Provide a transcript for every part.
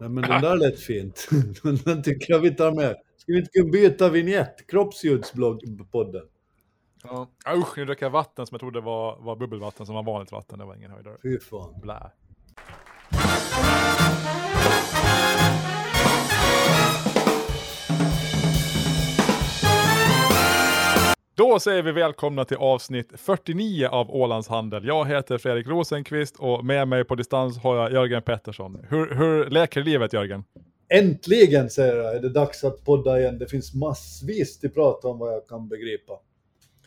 Nej, men den där lät fint. den tycker jag vi tar med. Ska vi inte kunna byta vignett? Kroppsljudspodden. Ja. Usch, nu drack jag vatten som jag trodde var, var bubbelvatten som var vanligt vatten. Det var ingen höjdare. Fy fan. Blä. Då säger vi välkomna till avsnitt 49 av Ålands Handel. Jag heter Fredrik Rosenqvist och med mig på distans har jag Jörgen Pettersson. Hur, hur leker livet Jörgen? Äntligen, säger jag, är det dags att podda igen. Det finns massvis till prata om vad jag kan begripa.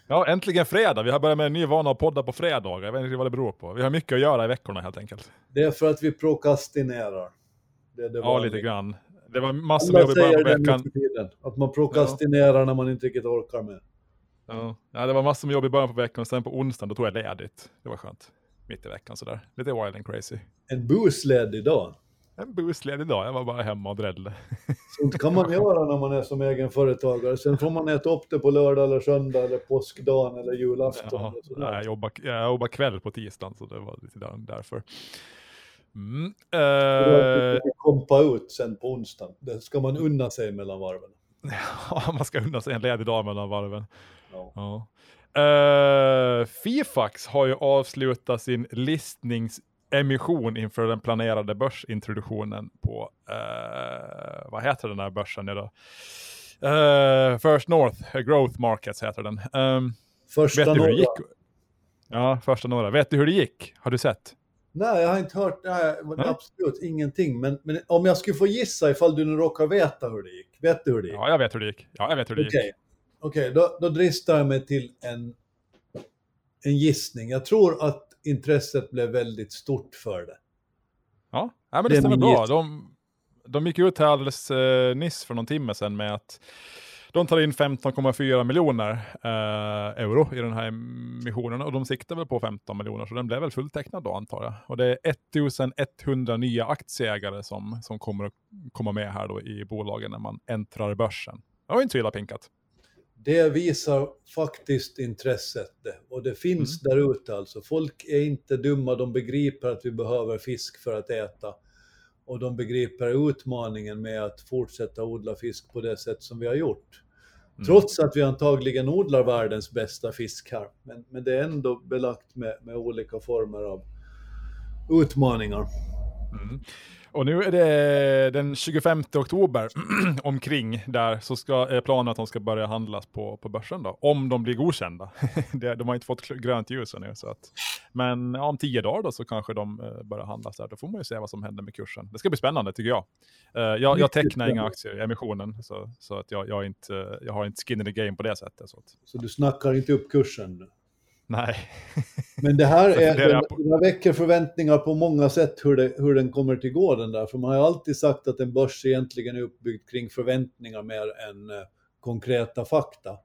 Ja, äntligen fredag. Vi har börjat med en ny vana att podda på fredagar. Jag vet inte vad det beror på. Vi har mycket att göra i veckorna helt enkelt. Det är för att vi prokrastinerar. Det det Ja, lite grann. Det var massor med jobb i början på veckan. tiden. Att man prokrastinerar när man inte riktigt orkar med. Ja. ja, det var massor med jobb i början på veckan och sen på onsdagen då tog jag ledigt. Det var skönt. Mitt i veckan sådär. Lite wild and crazy. En busled idag. En busledig dag. Jag var bara hemma och drällde. Sånt kan man göra när man är som egen företagare. Sen får man äta upp det på lördag eller söndag eller påskdagen eller julafton. Ja, eller jag, jobbar, jag jobbar kväll på tisdagen så det var lite där, därför. Mm. Att kompa ut sen på onsdagen. Det ska man unna sig mellan varven. ja, man ska unna sig en ledig dag mellan varven. Ja. Eh, Fifax har ju avslutat sin listningsemission inför den planerade börsintroduktionen på, eh, vad heter den här börsen nu då? Eh, First North Growth Markets heter den. Um, Första norra. gick? Ja, första några. Vet du hur det gick? Har du sett? Nej, jag har inte hört, nej, Nej. absolut ingenting. Men, men om jag skulle få gissa ifall du nu råkar veta hur det gick. Vet du hur det gick? Ja, jag vet hur det gick. Ja, jag vet hur det Okej, gick. Okej, då, då dristar jag mig till en, en gissning. Jag tror att intresset blev väldigt stort för det. Ja, ja men det, Det stämmer bra. De, de gick ut här alldeles eh, nyss för någon timme sedan med att de tar in 15,4 miljoner eh, euro i den här emissionen och de siktar väl på 15 miljoner så den blev väl fulltecknad då antar jag. Och det är 1100 nya aktieägare som, som kommer att komma med här då i bolagen när man äntrar börsen. Det var inte så illa pinkat. Det visar faktiskt intresset och det finns Mm. där ute alltså. Folk är inte dumma, de begriper att vi behöver fisk för att äta. Och de begriper utmaningen med att fortsätta odla fisk på det sätt som vi har gjort. Mm. Trots att vi antagligen odlar världens bästa fisk här. Men, men det är ändå belagt med, med olika former av utmaningar. Mm. Och nu är det den 25 oktober omkring där så ska, är planen att de ska börja handlas på, på börsen då. Om de blir godkända. De har inte fått grönt ljus ännu. Så att, men ja, om tio dagar då så kanske de eh, börjar handlas där. Då får man ju se vad som händer med kursen. Det ska bli spännande tycker jag. Eh, jag, jag tecknar inga aktier i emissionen. Så, så att jag, jag, inte, jag har inte skin in the game på det sättet. Så att, Så du snackar inte upp kursen. Nej. Men det här, är, den, här väcker förväntningar på många sätt hur, det, hur den kommer till gå den där. För man har ju alltid sagt att en börs egentligen är uppbyggd kring förväntningar mer än eh, konkreta fakta.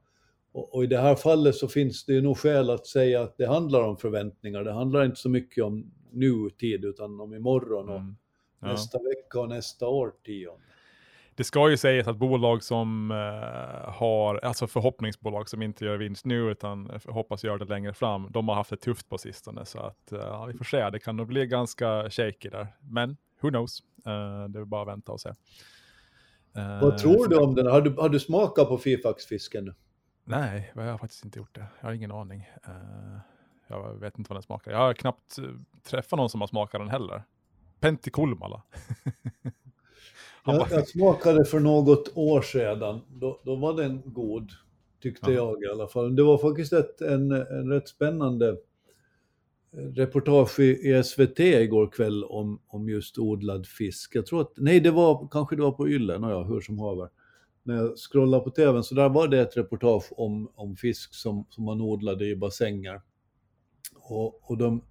Och, och i det här fallet så finns det ju nog skäl att säga att det handlar om förväntningar. Det handlar inte så mycket om nutid utan om imorgon och Mm. Ja. nästa vecka och nästa årtionde. Det ska ju sägas att bolag som eh, har, alltså förhoppningsbolag som inte gör vinst nu utan hoppas göra det längre fram, de har haft det tufft på sistone. Så att eh, vi får se, det kan nog bli ganska shaky där. Men who knows, Eh, det är bara att vänta och se. Eh, Vad tror du om den? Har du, har du smakat på Fifax-fisken? Nej, jag har faktiskt inte gjort det. Jag har ingen aning. Eh, jag vet inte vad den smakar. Jag har knappt eh, träffat någon som har smakat den heller. Han Jag, jag smakade för något år sedan. Då, då var den god, tyckte Ja. jag i alla fall. Det var faktiskt ett, en, en rätt spännande reportage i, i SVT igår kväll om, om just odlad fisk. Jag tror att, nej det var, kanske det var på Yle, ja, hur som haver. När jag scrollade på tvn så där var det ett reportage om, om fisk som, som man odlade i bassänger. Och, och de,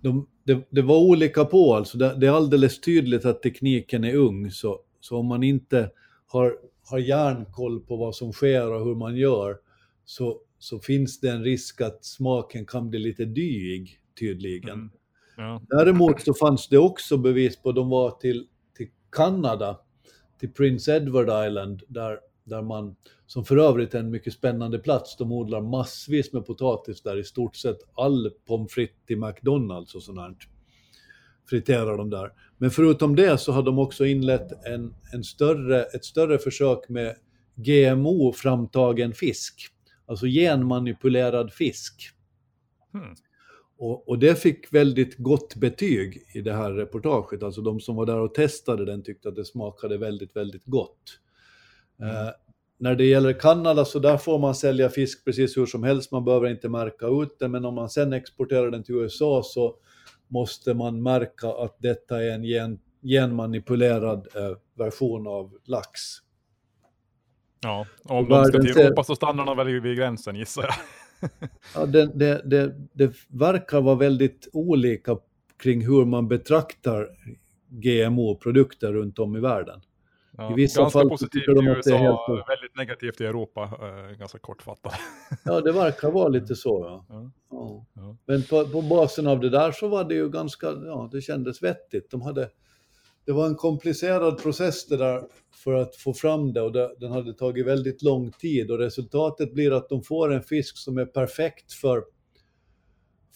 de, det, det var olika på alltså. Det, det är alldeles tydligt att tekniken är ung. Så, så om man inte har, har järnkoll på vad som sker och hur man gör så, så finns det en risk att smaken kan bli lite dyig tydligen. Mm. Ja. Däremot så fanns det också bevis på, de var till, till Kanada, till Prince Edward Island, där, där man, som för övrigt är en mycket spännande plats, de odlar massvis med potatis där, i stort sett all pommes frites till McDonalds och sånt här fritera dem där. Men förutom det så har de också inlett en, en större, ett större försök med GMO-framtagen fisk. Alltså genmanipulerad fisk. Hmm. Och, och, det fick väldigt gott betyg i det här reportaget. Alltså de som var där och testade den tyckte att det smakade väldigt, väldigt gott. Mm. När det gäller Kanada så där får man sälja fisk precis hur som helst, man behöver inte märka ut den, men om man sen exporterar den till USA så måste man märka att detta är en gen, genmanipulerad eh, version av lax. Ja, om de ska till Europa så stannar de väl vid gränsen gissar jag. ja, det, det, det, det verkar vara väldigt olika kring hur man betraktar GMO-produkter runt om i världen. Ja, I vissa ganska fall positivt i USA, helt... väldigt negativt i Europa, äh, ganska kortfattat. ja, det verkar vara lite så. Ja. ja. ja. ja. Men på, på, basen av det där så var det ju ganska, ja, det kändes vettigt. De hade, det var en komplicerad process det där för att få fram det och det, den hade tagit väldigt lång tid och resultatet blir att de får en fisk som är perfekt för,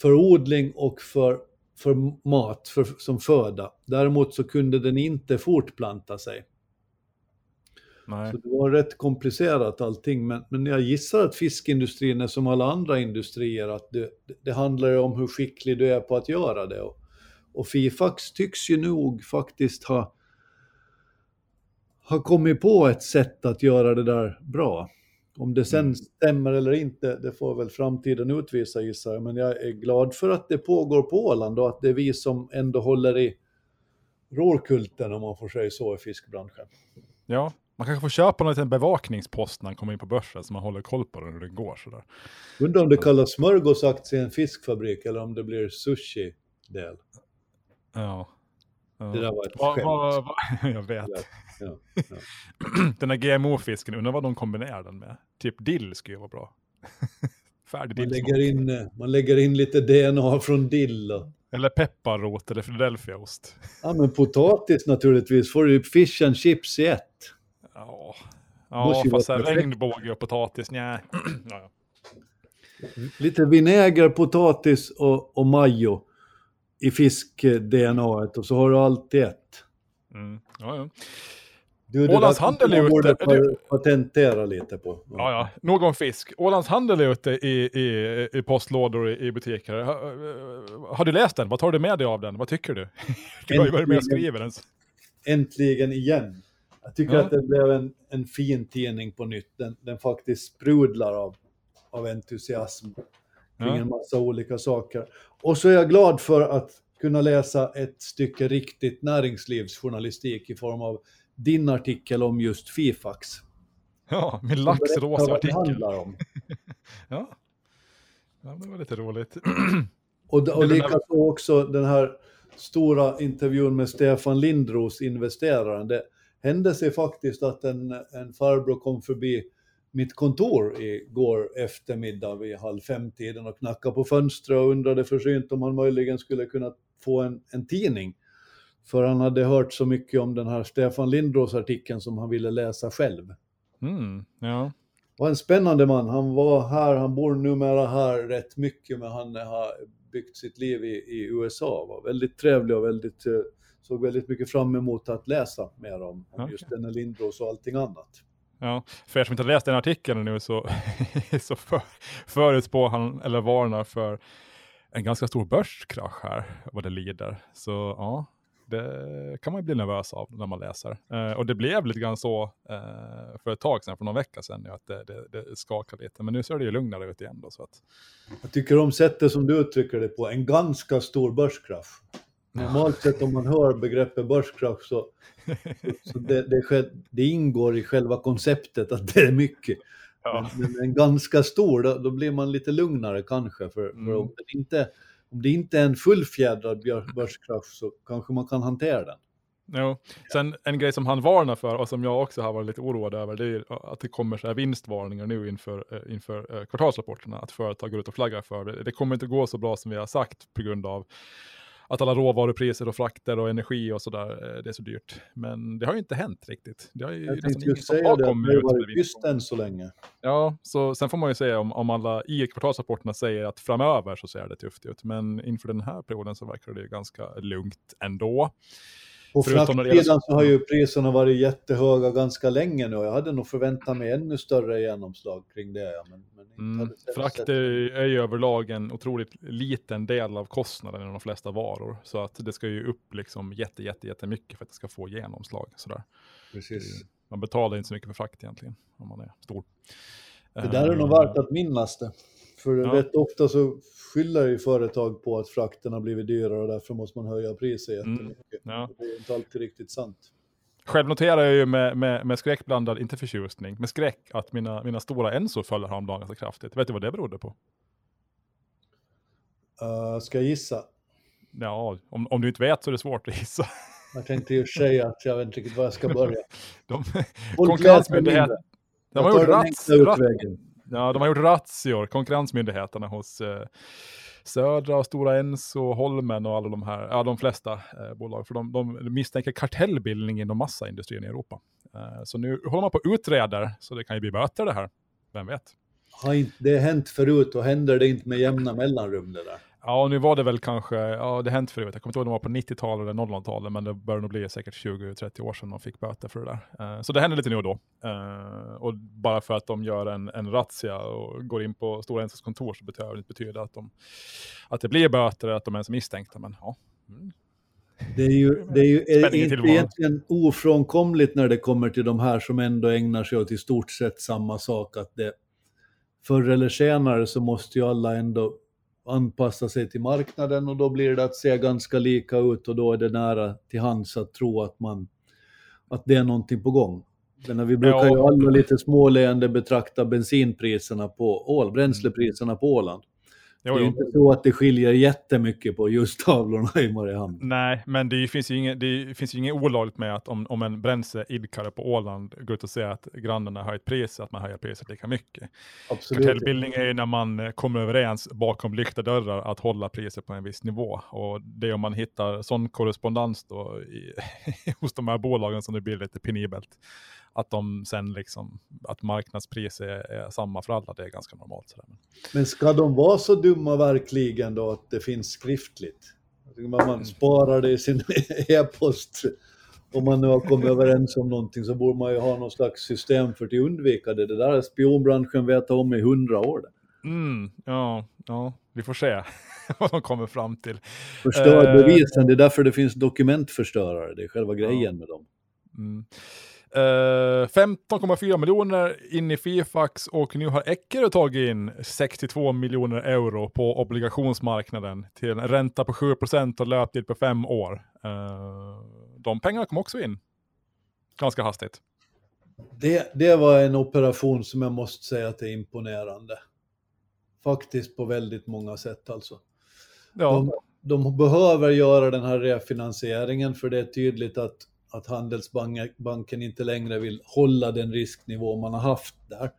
för odling och för, för mat, för, som föda. Däremot så kunde den inte fortplanta sig. Nej. Så det var rätt komplicerat allting, men, men jag gissar att fiskindustrin är som alla andra industrier, att det, det handlar om hur skicklig du är på att göra det. Och, och Fifax tycks ju nog faktiskt ha, ha kommit på ett sätt att göra det där bra. Om det sen mm. stämmer eller inte, det får väl framtiden utvisa gissar jag, men jag är glad för att det pågår på Åland och att det är vi som ändå håller i rårkulten om man får säga så i fiskbranschen. Ja, man kanske får köpa en liten bevakningspost när man kommer in på börsen så man håller koll på den hur det går. Sådär. Undrar om det kallas smörgåsaktie i en fiskfabrik eller om det blir sushi-del. Ja. ja. Det där var ett va, va, va, Jag vet. Ja, ja, den här GMO-fisken, undrar vad de kombinerar den med? Typ dill skulle ju vara bra. Färdig man, lägger in, man lägger in lite DNA från dill. Och... Eller pepparrot eller Philadelphiaost. Ja, men potatis naturligtvis. Får du fish and chips i ett. Ja, ja fast regnbåge och potatis, nej. ja, Lite vinäger, potatis och, och majo i fisk-DNA och så har du allt i ett. Mm. Ja, ja. Du, Ålands handel är ute. Du... patentera lite på. Ja. ja, ja. Nog om fisk. Ålands handel är ute i, i, i postlådor i, i butiker. Har, har, du läst den? Vad tar du med dig av den? Vad tycker du? Du har ju varit med och skrivit den. Äntligen igen. Jag tycker ja. att det blev en, en fin tidning på nytt. Den, den faktiskt sprudlar av, av entusiasm kring en massa olika saker. Och så är jag glad för att kunna läsa ett stycke riktigt näringslivsjournalistik i form av din artikel om just Fifax. Ja, min laxrosa artikel. Om. ja. ja, det var lite roligt. och och likaså också den här stora intervjun med Stefan Lindros, investeraren. Det, hände sig faktiskt att en, en farbror kom förbi mitt kontor igår eftermiddag vid halv fem-tiden och knackade på fönstret och undrade försynt om han möjligen skulle kunna få en, en tidning. För han hade hört så mycket om den här Stefan Lindros artikeln som han ville läsa själv. Mm, ja. Var en spännande man. Han var här, han bor numera här rätt mycket, men han har byggt sitt liv i, i USA. Var väldigt trevlig och väldigt eh, såg väldigt mycket fram emot att läsa mer om, om okay. just denna Lindros och allting annat. Ja, för er som inte har läst den artikeln nu så, så för, förutspår han, eller varnar för en ganska stor börskrasch här, vad det lider. Så ja, det kan man ju bli nervös av när man läser. Eh, och det blev lite grann så eh, för ett tag sedan, för någon vecka sedan, att det, det, det skakar lite. Men nu ser det ju lugnare ut igen. Då, så att... Jag tycker om sättet som du uttrycker det på, en ganska stor börskrasch. Normalt sett om man hör begreppet börskrasch så, så det, det, det, ingår i själva konceptet att det är mycket. Ja. Men, men ganska stor, då, då, blir man lite lugnare kanske. För, mm. för om, det inte, om det inte är en fullfjädrad börskrasch så kanske man kan hantera den. Jo. Sen en grej som han varnar för och som jag också har varit lite oroad över, det är att det kommer så här vinstvarningar nu inför, eh, inför eh, kvartalsrapporterna, att företag går ut och flaggar för det. Det kommer inte gå så bra som vi har sagt på grund av att alla råvarupriser och frakter och energi och sådär, eh, det är så dyrt. Men det har ju inte hänt riktigt. Det har ju Jag nästan tänkte ingen som har det, kommit det ut har varit tyst än så länge. Ja, så sen får man ju säga om, om alla i kvartalsrapporterna säger att framöver så ser det tufft ut. Men inför den här perioden så verkar det ganska lugnt ändå. På fraktsidan så har ju priserna varit jättehöga ganska länge nu. Jag hade nog förväntat mig ännu större genomslag kring det. Men, men Mm. Frakt är är ju överlag en otroligt liten del av kostnaden i de flesta varor. Så att det ska ju upp liksom jätte, jätte, jättemycket för att det ska få genomslag. Sådär. Precis. Man betalar inte så mycket för frakt egentligen om man är stor. Det där är nog Eh, värt att minnas det. För Ja. rätt ofta så skyller ju företag på att frakten har blivit dyrare och därför måste man höja priset jättemycket. Ja. Det är inte alltid riktigt sant. Själv noterar jag ju med, med, med skräckblandad, inte förtjusning, med skräck att mina, mina stora Enso föll häromdagen ganska kraftigt. Vet du vad det berodde på? Uh, ska jag gissa? Ja, om, om du inte vet så är det svårt att gissa. Jag tänkte ju säga att jag vet inte riktigt var jag ska börja. De, Folk konkurrensmyndighet, läser de har gjort den rats, enkla rat, utvägen ja, de har gjort razzior, konkurrensmyndigheterna hos eh, Södra och Stora Enso, Holmen och alla de här, ja de flesta eh, bolag, för de, de misstänker kartellbildning inom massaindustrin i Europa. Eh, så nu håller man på att utreder, så det kan ju bli böter det här, vem vet? Har inte, det har hänt förut och händer det inte med jämna mellanrum det där. Ja, nu var det väl kanske, ja det hänt förut, jag kommer inte ihåg om det var på 90-talet eller 00-talet, men det bör nog bli säkert 20-30 år sedan de fick böter för det där. Eh, så det händer lite nu och då. Eh, och bara för att de gör en, en razzia och går in på Stora Ensos kontor så betyder det inte betyda att, de, att det blir böter eller att de ens är misstänkta, men ja. Mm. Det är ju, det är ju är inte tillvaron. egentligen ofrånkomligt när det kommer till de här som ändå ägnar sig åt i stort sett samma sak. Att det, förr eller senare så måste ju alla ändå anpassa sig till marknaden och då blir det att se ganska lika ut och då är det nära till hands att tro att, man, att det är någonting på gång. Men vi brukar ju alla lite småleende betrakta bensinpriserna på Ål, bränslepriserna på Åland. Jo, Det är inte så att det skiljer jättemycket på just tavlorna i Mariehamn. Nej, men det finns ju inget, det finns ju inget olagligt med att om, om en bränsleidkare på Åland går ut och säger att grannarna har höjt priset, att man höjer priset lika mycket. Absolut. Kartellbildning är ju när man eh, kommer överens bakom lyckta dörrar att hålla priset på en viss nivå. Och det är om man hittar sån korrespondens då i, hos de här bolagen som det blir lite penibelt. Att de sen liksom, att marknadspris är, är samma för alla, det är ganska normalt. Sådär. Men ska de vara så dumma verkligen då att det finns skriftligt? Man man sparar det i sin e-post. Om man nu har kommit överens om någonting så borde man ju ha någon slags system för att undvika det. Det där har spionbranschen vetat om i hundra år. Mm, ja, ja, vi får se vad de kommer fram till. Förstör Eh. bevisen, det är därför det finns dokumentförstörare. Det är själva grejen med dem. Mm. Eh, 15,4 miljoner in i Fifax och nu har Eckerö tagit in 62 miljoner euro på obligationsmarknaden till en ränta på 7% och löptid på fem år. Eh, de pengarna kom också in ganska hastigt. Det, det var en operation som jag måste säga att är imponerande. Faktiskt på väldigt många sätt alltså. Ja, De, de behöver göra den här refinansieringen för det är tydligt att, att Handelsbanken inte längre vill hålla den risknivå man har haft där.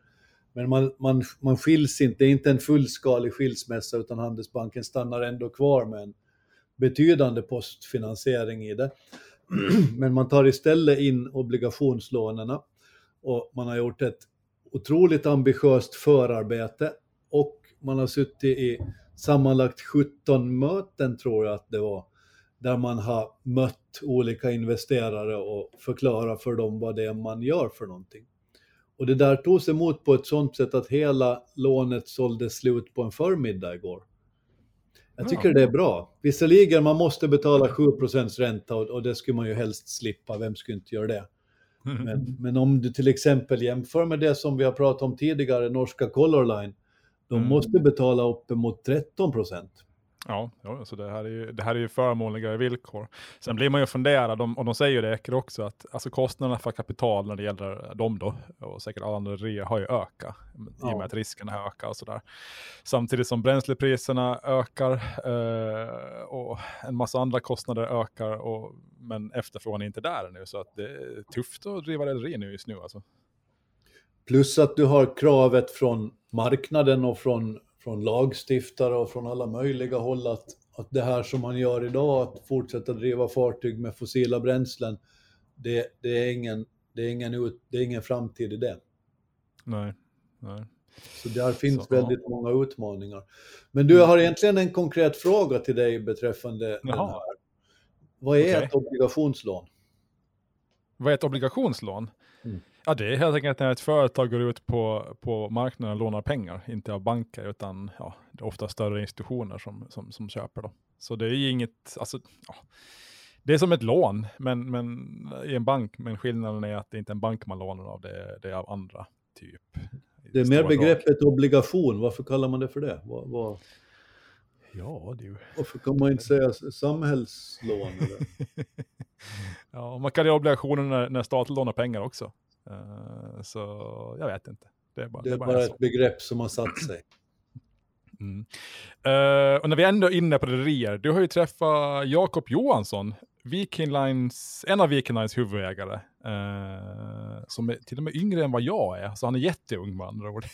Men man, man, man skiljs inte, det är inte en fullskalig skilsmässa utan Handelsbanken stannar ändå kvar med en betydande postfinansiering i det. Men man tar istället in obligationslånen och man har gjort ett otroligt ambitiöst förarbete och man har suttit i sammanlagt 17 möten tror jag att det var, där man har mött olika investerare och förklarat för dem vad det är man gör för någonting. Och det där togs emot på ett sådant sätt att hela lånet såldes slut på en förmiddag igår. Jag tycker Ja. det är bra. Visserligen, man måste betala 7 ränta och, och det skulle man ju helst slippa. Vem skulle inte göra det? Men, men om du till exempel jämför med det som vi har pratat om tidigare, norska Color Line, de Mm. måste betala uppemot 13 procent. Ja, ja så det här, är ju, det här är ju förmånligare villkor. Sen blir man ju funderad, de, och de säger ju det Eker också, att alltså kostnaderna för kapital när det gäller dem då, och säkert alla andra re har ju ökat, i och Ja. med att riskerna ökat och sådär. Samtidigt som bränslepriserna ökar eh, och en massa andra kostnader ökar, och, men efterfrågan är inte där nu, så att det är tufft att driva rederi nu just nu alltså. Plus att du har kravet från marknaden och från, från lagstiftare och från alla möjliga håll att, att det här som man gör idag, att fortsätta driva fartyg med fossila bränslen, det, det, är, ingen, det, är, ingen ut, det är ingen framtid i det. Nej, nej. Så där finns så, väldigt ja. många utmaningar. Men du, jag har egentligen en konkret fråga till dig beträffande Jaha. den här. Vad är okay. ett obligationslån? Vad är ett obligationslån? Ja, det är helt enkelt när ett företag går ut på, på marknaden och lånar pengar, inte av banker, utan ja, det är ofta större institutioner som, som, som köper. Då. Så det är inget, alltså, ja, det är som ett lån men, men, i en bank, men skillnaden är att det inte är en bank man lånar av, det är, det är av andra typ. Det är mer begreppet drag. obligation, varför kallar man det för det? Vad, vad... Ja, du. Varför kan man inte säga samhällslån? ja, man kan göra obligationer när, när staten lånar pengar också. Uh, så jag vet inte. Det är bara, det är bara, bara ett begrepp som har satt sig. Mm. Uh, och när vi ändå är inne på rederier, du har ju träffat Jakob Johansson, Viking Lines, en av Viking Lines huvudägare, uh, som är till och med yngre än vad jag är, så han är jätteung med andra ord.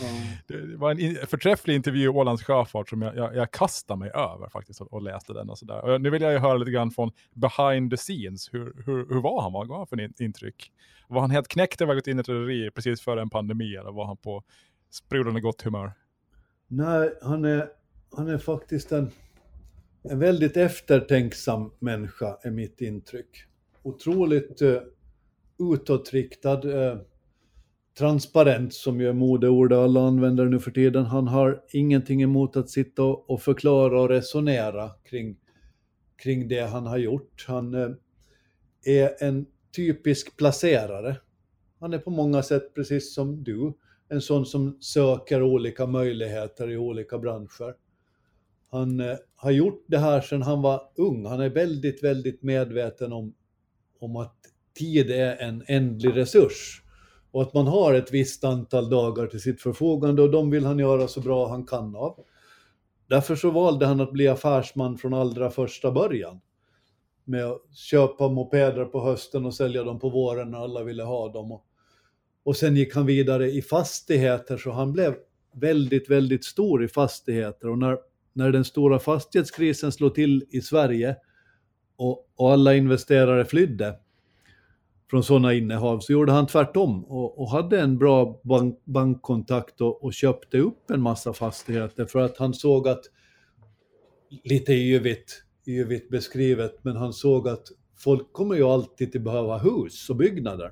mm. Det var en förträfflig intervju i Ålands Sjöfart som jag, jag, jag kastade mig över faktiskt och, och läste den. Och sådär. Och nu vill jag ju höra lite grann från behind the scenes, hur, hur, hur var han? Vad var han för intryck? Var han helt knäckt över att gått in i ett rederi precis före en pandemi eller var han på sprudlande gott humör? Nej, han är, han är faktiskt en, en väldigt eftertänksam människa, är mitt intryck. Otroligt eh, utåtriktad, eh, transparent, som ju är modeord alla använder nu för tiden. Han har ingenting emot att sitta och, och förklara och resonera kring, kring det han har gjort. Han eh, är en typisk placerare. Han är på många sätt precis som du en sån som söker olika möjligheter i olika branscher. Han eh, har gjort det här sedan han var ung. Han är väldigt, väldigt medveten om, om att tid är en ändlig resurs och att man har ett visst antal dagar till sitt förfogande och de vill han göra så bra han kan av. Därför så valde han att bli affärsman från allra första början. Med att köpa mopeder på hösten och sälja dem på våren när alla ville ha dem. Och och sen gick han vidare i fastigheter så han blev väldigt, väldigt stor i fastigheter. Och när, när den stora fastighetskrisen slog till i Sverige och, och alla investerare flydde från sådana innehav så gjorde han tvärtom och, och hade en bra bank, bankkontakt och, och, köpte upp en massa fastigheter för att han såg att, lite yvigt, yvigt beskrivet, men han såg att folk kommer ju alltid att behöva hus och byggnader.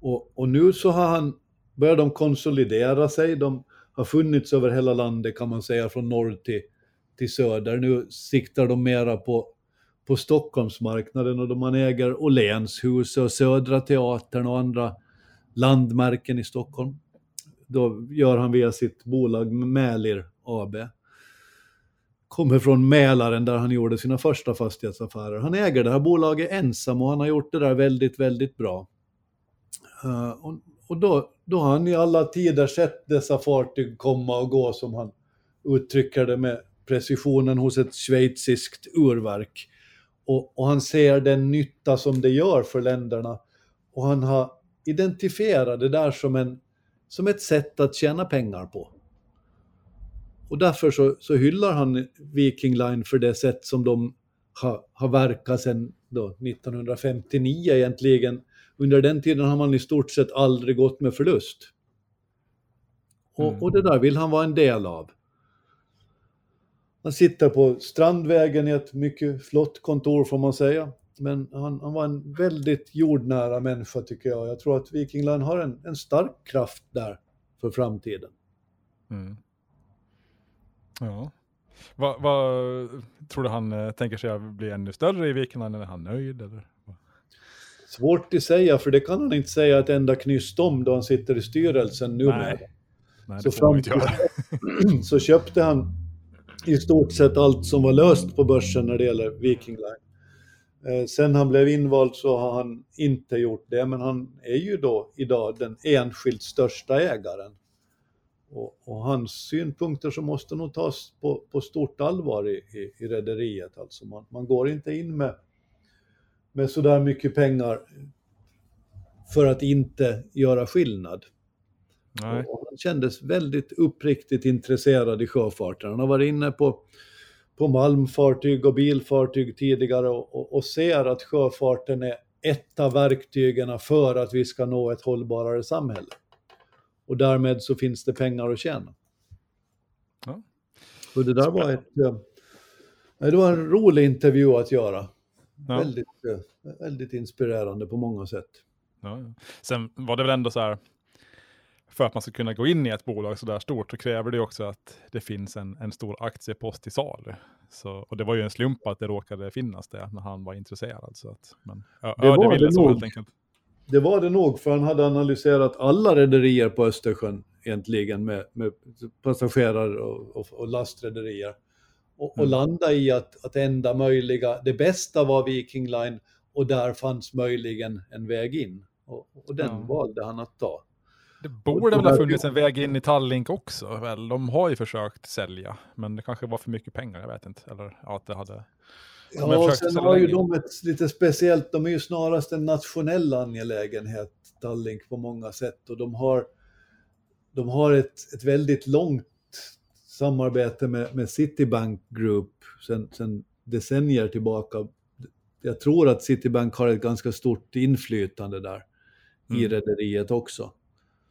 Och, och nu så har han, börjar de konsolidera sig, de har funnits över hela landet kan man säga, från norr till, till söder. Nu siktar de mera på, på Stockholmsmarknaden och då man äger Åhlénshuset och Södra Teatern och andra landmärken i Stockholm. Då gör han via sitt bolag Mälir AB. Kommer från Mälaren där han gjorde sina första fastighetsaffärer. Han äger det här bolaget ensam och han har gjort det där väldigt, väldigt bra. Uh, och, och då, då har han i alla tider sett dessa fartyg komma och gå som han uttrycker det med precisionen hos ett schweiziskt urverk. Och, och, han ser den nytta som det gör för länderna. Och han har identifierat det där som, en, som ett sätt att tjäna pengar på. Och därför så, så hyllar han Viking Line för det sätt som de har, har verkat sedan 1959 egentligen under den tiden har man i stort sett aldrig gått med förlust. Och, mm. och det där vill han vara en del av. Han sitter på Strandvägen i ett mycket flott kontor får man säga. Men han, han var en väldigt jordnära människa tycker jag. Jag tror att Viking Line har en, en stark kraft där för framtiden. Mm. Ja. Vad, vad, tror du han eh, tänker sig att bli ännu större i Viking Line? Är han nöjd? Eller? Svårt att säga, för det kan han inte säga ett enda knyst om då han sitter i styrelsen nu. Nej, Nej så inte göra. så köpte han i stort sett allt som var löst på börsen när det gäller Viking Line. Eh, sen han blev invald så har han inte gjort det, men han är ju då idag den enskilt största ägaren. Och, och hans synpunkter så måste nog tas på, på stort allvar i, i, i rederiet. Alltså man, man går inte in med med sådär mycket pengar för att inte göra skillnad. Han kändes väldigt uppriktigt intresserad i sjöfarten. Han har varit inne på, på malmfartyg och bilfartyg tidigare och, och, och ser att sjöfarten är ett av verktygen för att vi ska nå ett hållbarare samhälle. Och därmed så finns det pengar att tjäna. Ja. Och det där var ett... eh, Det var en rolig intervju att göra. Ja. Väldigt, eh, väldigt inspirerande på många sätt. Ja. Sen var det väl ändå så här, för att man ska kunna gå in i ett bolag så där stort så kräver det också att det finns en, en stor aktiepost till salu. Så, och det var ju en slump att det råkade finnas det när han var intresserad. Så att, men, ja, Det var det så nog. Det var det nog, för han hade analyserat alla rederier på Östersjön egentligen med, med passagerar och, och, och lastrederier. Och, och Mm. landa i att, att enda möjliga, det bästa var Viking Line och där fanns möjligen en väg in. Och, och den Ja. valde han att ta. Det borde väl ha funnits en väg in i Tallink också. Väl? De har ju försökt sälja, men det kanske var för mycket pengar, jag vet inte. Eller ja, att det hade... De Ja, sen har ju de ett lite speciellt, de är ju snarast en nationell angelägenhet, Tallink på många sätt. Och de har, de har ett, ett väldigt långt samarbete med, med Citibank Group sen, sen decennier tillbaka. Jag tror att Citibank har ett ganska stort inflytande där i Mm. rederiet också.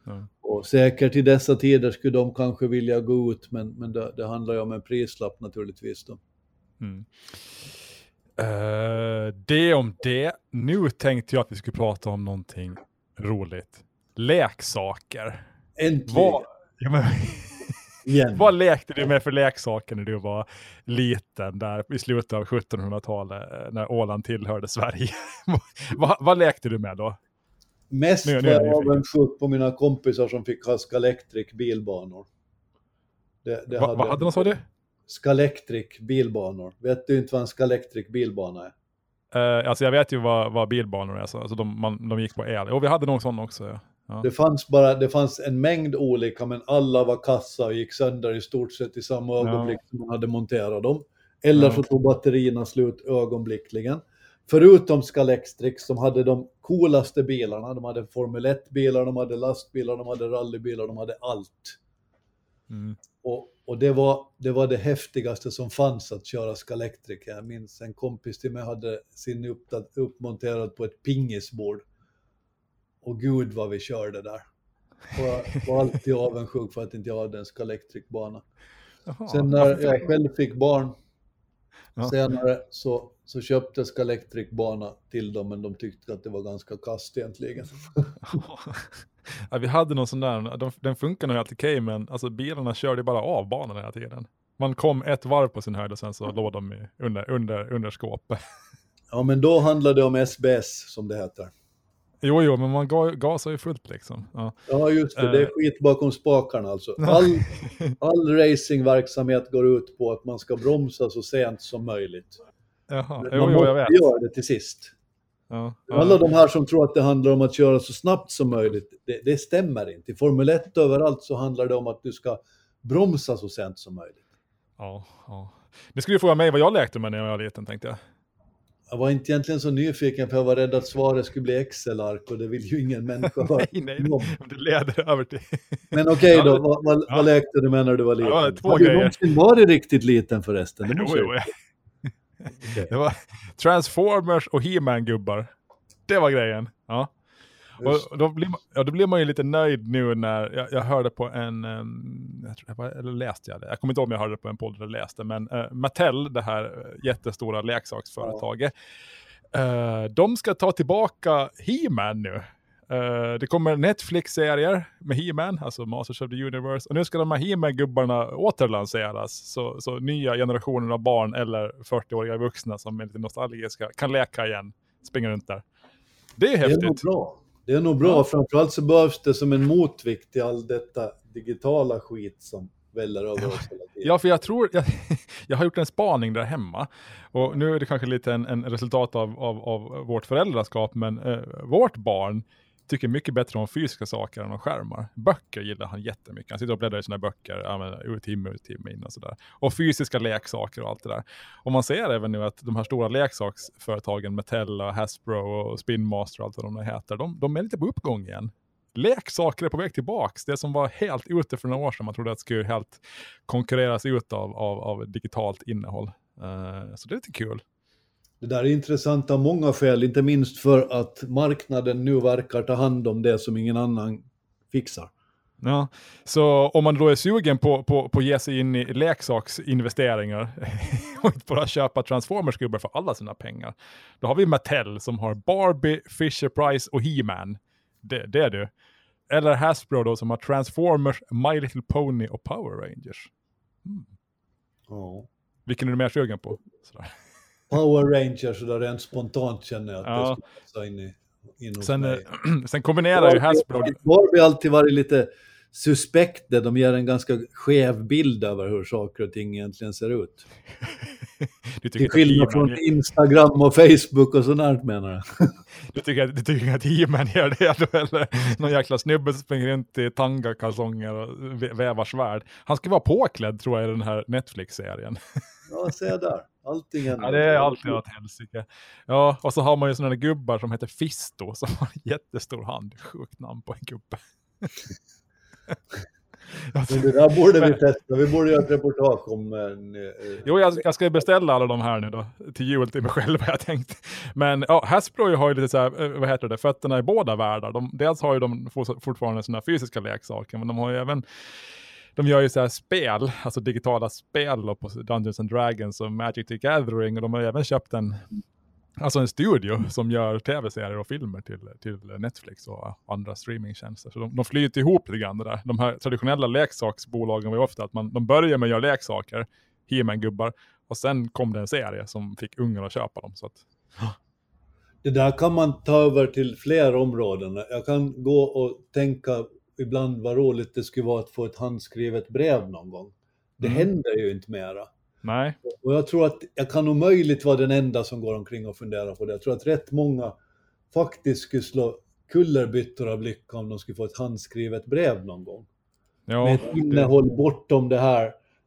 Ja. Och säkert i dessa tider skulle de kanske vilja gå ut, men, men det, det handlar ju om en prislapp naturligtvis. Då. Mm. Eh, det om det. Nu tänkte jag att vi skulle prata om någonting roligt. Leksaker. Äntligen! Vad, ja, men, Igen. vad lekte du med för leksaker när du var liten där i slutet av 1700-talet eh, när Åland tillhörde Sverige? vad, vad lekte du med då? Mest Nu- var nu är jag avundsjuk på mina kompisar som fick ha Scalextric bilbanor. Det, det Va, vad hade de sa du? Scalextric bilbanor. Vet du inte vad en Scalextric bilbana är? Eh, alltså jag vet ju vad, vad bilbanor är, så alltså de, man, de gick på el. Och vi hade nog sån också. Ja. Ja. Det fanns bara, det fanns en mängd olika, men alla var kassa och gick sönder i stort sett i samma Ja. ögonblick som man hade monterat dem. Eller Ja. så tog batterierna slut ögonblickligen. Förutom Scalextric som hade de coolaste bilarna. De hade Formel 1-bilar, de hade lastbilar, de hade rallybilar, de hade allt. Mm. Och, och det, var, det var det häftigaste som fanns att köra Scalextric. Jag minns en kompis till mig hade sin uppmonterad på ett pingisbord. Och gud vad vi körde där. Och var alltid avundsjuk för att inte jag hade en Scalextric-bana. Jaha, Sen när jag själv fick barn Ja. senare så, så köpte jag Scalextric-bana till dem, men de tyckte att det var ganska kast egentligen. ja, vi hade någon sån där, de, den funkar nog helt okej, men alltså, bilarna körde bara av banan hela tiden. Man kom ett varv på sin höjd och sen så låg de i, under, under, under skåpet. Ja, men då handlade det om SBS som det heter. Jo, jo, men man ga, gasar ju fullt liksom. Ja. Ja, just det. Det är Eh. skit bakom spakarna alltså. All, all racingverksamhet går ut på att man ska bromsa så sent som möjligt. Jaha, Men jo, man jo, jag vet. göra det till sist. Ja, Alla ja. de här som tror att det handlar om att köra så snabbt som möjligt, det, det stämmer inte. I Formel 1 överallt så handlar det om att du ska bromsa så sent som möjligt. Ja, ja. Ni skulle ju fråga mig vad jag lekte med när jag var liten tänkte jag. Jag var inte egentligen så nyfiken för jag var rädd att svaret skulle bli Excel-ark och det vill ju ingen människa ha. nej, nej, det leder över till... Men okej då, Ja, vad, vad, ja. vad lekte du med när du var liten? Ja, två Har du någonsin varit riktigt liten förresten? Det Jo, jo, ja. Det var Transformers och He-Man-gubbar. Det var grejen. Ja. Och då, blir man, ja, då blir man ju lite nöjd nu när jag, jag hörde på en, um, jag tror, jag eller läste jag det? Jag kommer inte ihåg om jag hörde det på en podd eller läste, men uh, Mattel, det här eh, jättestora leksaksföretaget, eh, de ska ta tillbaka He-Man nu. Eh, det kommer Netflix-serier med He-Man, alltså Masters of the Universe, och nu ska de här He-Man-gubbarna återlanseras. Så, så nya generationer av barn eller 40-åriga vuxna som är lite nostalgiska kan leka igen, springa runt där. Det är Det är häftigt. bra. Det är nog bra. Ja. Framförallt så behövs det som en motvikt till all detta digitala skit som väller över oss hela tiden. Ja, för jag tror, jag, jag har gjort en spaning där hemma. Och nu är det kanske lite en, en resultat av, av, av vårt föräldraskap, men eh, vårt barn tycker mycket bättre om fysiska saker än om skärmar. Böcker gillar han jättemycket. Han sitter och bläddrar i sina böcker, ja, men, ur timme ut timme in och sådär. Och fysiska leksaker och allt det där. Och man ser även nu att de här stora leksaksföretagen, Mattel, och Hasbro och Spinmaster och allt vad de heter, de, de är lite på uppgång igen. leksaker är på väg tillbaks. Det som var helt ute för några år sedan, man trodde att det skulle helt konkurreras ut av, av, av digitalt innehåll. Uh, så det är lite kul. Det där är intressant av många skäl, inte minst för att marknaden nu verkar ta hand om det som ingen annan fixar. Ja, så om man då är sugen på, på, på att ge sig in i leksaksinvesteringar och inte bara köpa Transformers-gubbar för alla sina pengar, då har vi Mattel som har Barbie, Fisher Price och He-Man. Det, det är du. Eller Hasbro då som har Transformers, My Little Pony och Power Rangers. Mm. Ja. Vilken är du mer sugen på? Sådär. Power Rangers, så där rent spontant känner jag att ja. det skulle passa in i Sen, eh, sen kombinerar ju Hasbro... Barbie har alltid varit lite suspekt där de ger en ganska skev bild över hur saker och ting egentligen ser ut. du Till skillnad från Instagram och Facebook och sånt där menar jag. du tycker, du tycker att He-Man gör det eller någon jäkla snubbe som springer runt i tanga-kalsonger och vävar svärd. Han ska vara påklädd tror jag i den här Netflix-serien. ja, se där. Allting händer. Ja, det är alltid åt helsike. Ja, och så har man ju sådana gubbar som heter Fisto som har en jättestor hand. Sjukt namn på en gubbe. Men det där borde vi testa. Vi borde göra ett reportage om... En, eh, jo, jag, jag, ska beställa alla de här nu då. Till jul till mig själv har jag tänkt. Men ja, Hasbro har ju lite så här, eh, vad heter det, fötterna i båda världar. De, dels har ju de fortfarande sina fysiska leksaker, men de har ju även de gör ju så här spel, alltså digitala spel på Dungeons and Dragons och Magic the Gathering och de har även köpt en, alltså en studio som gör tv-serier och filmer till, till Netflix och andra streamingtjänster. Så de, de flyter ihop lite grann det där. De här traditionella leksaksbolagen var ju ofta att man, de börjar med att göra leksaker, he gubbar och sen kom det en serie som fick ungar att köpa dem. Så att, det där kan man ta över till fler områden. Jag kan gå och tänka ibland vad roligt det skulle vara att få ett handskrivet brev någon gång. Det mm. händer ju inte mera. Nej. Och jag tror att jag kan omöjligt vara den enda som går omkring och funderar på det. Jag tror att rätt många faktiskt skulle slå kullerbyttor av lycka om de skulle få ett handskrivet brev någon gång. Ja, Med ett innehåll bortom det här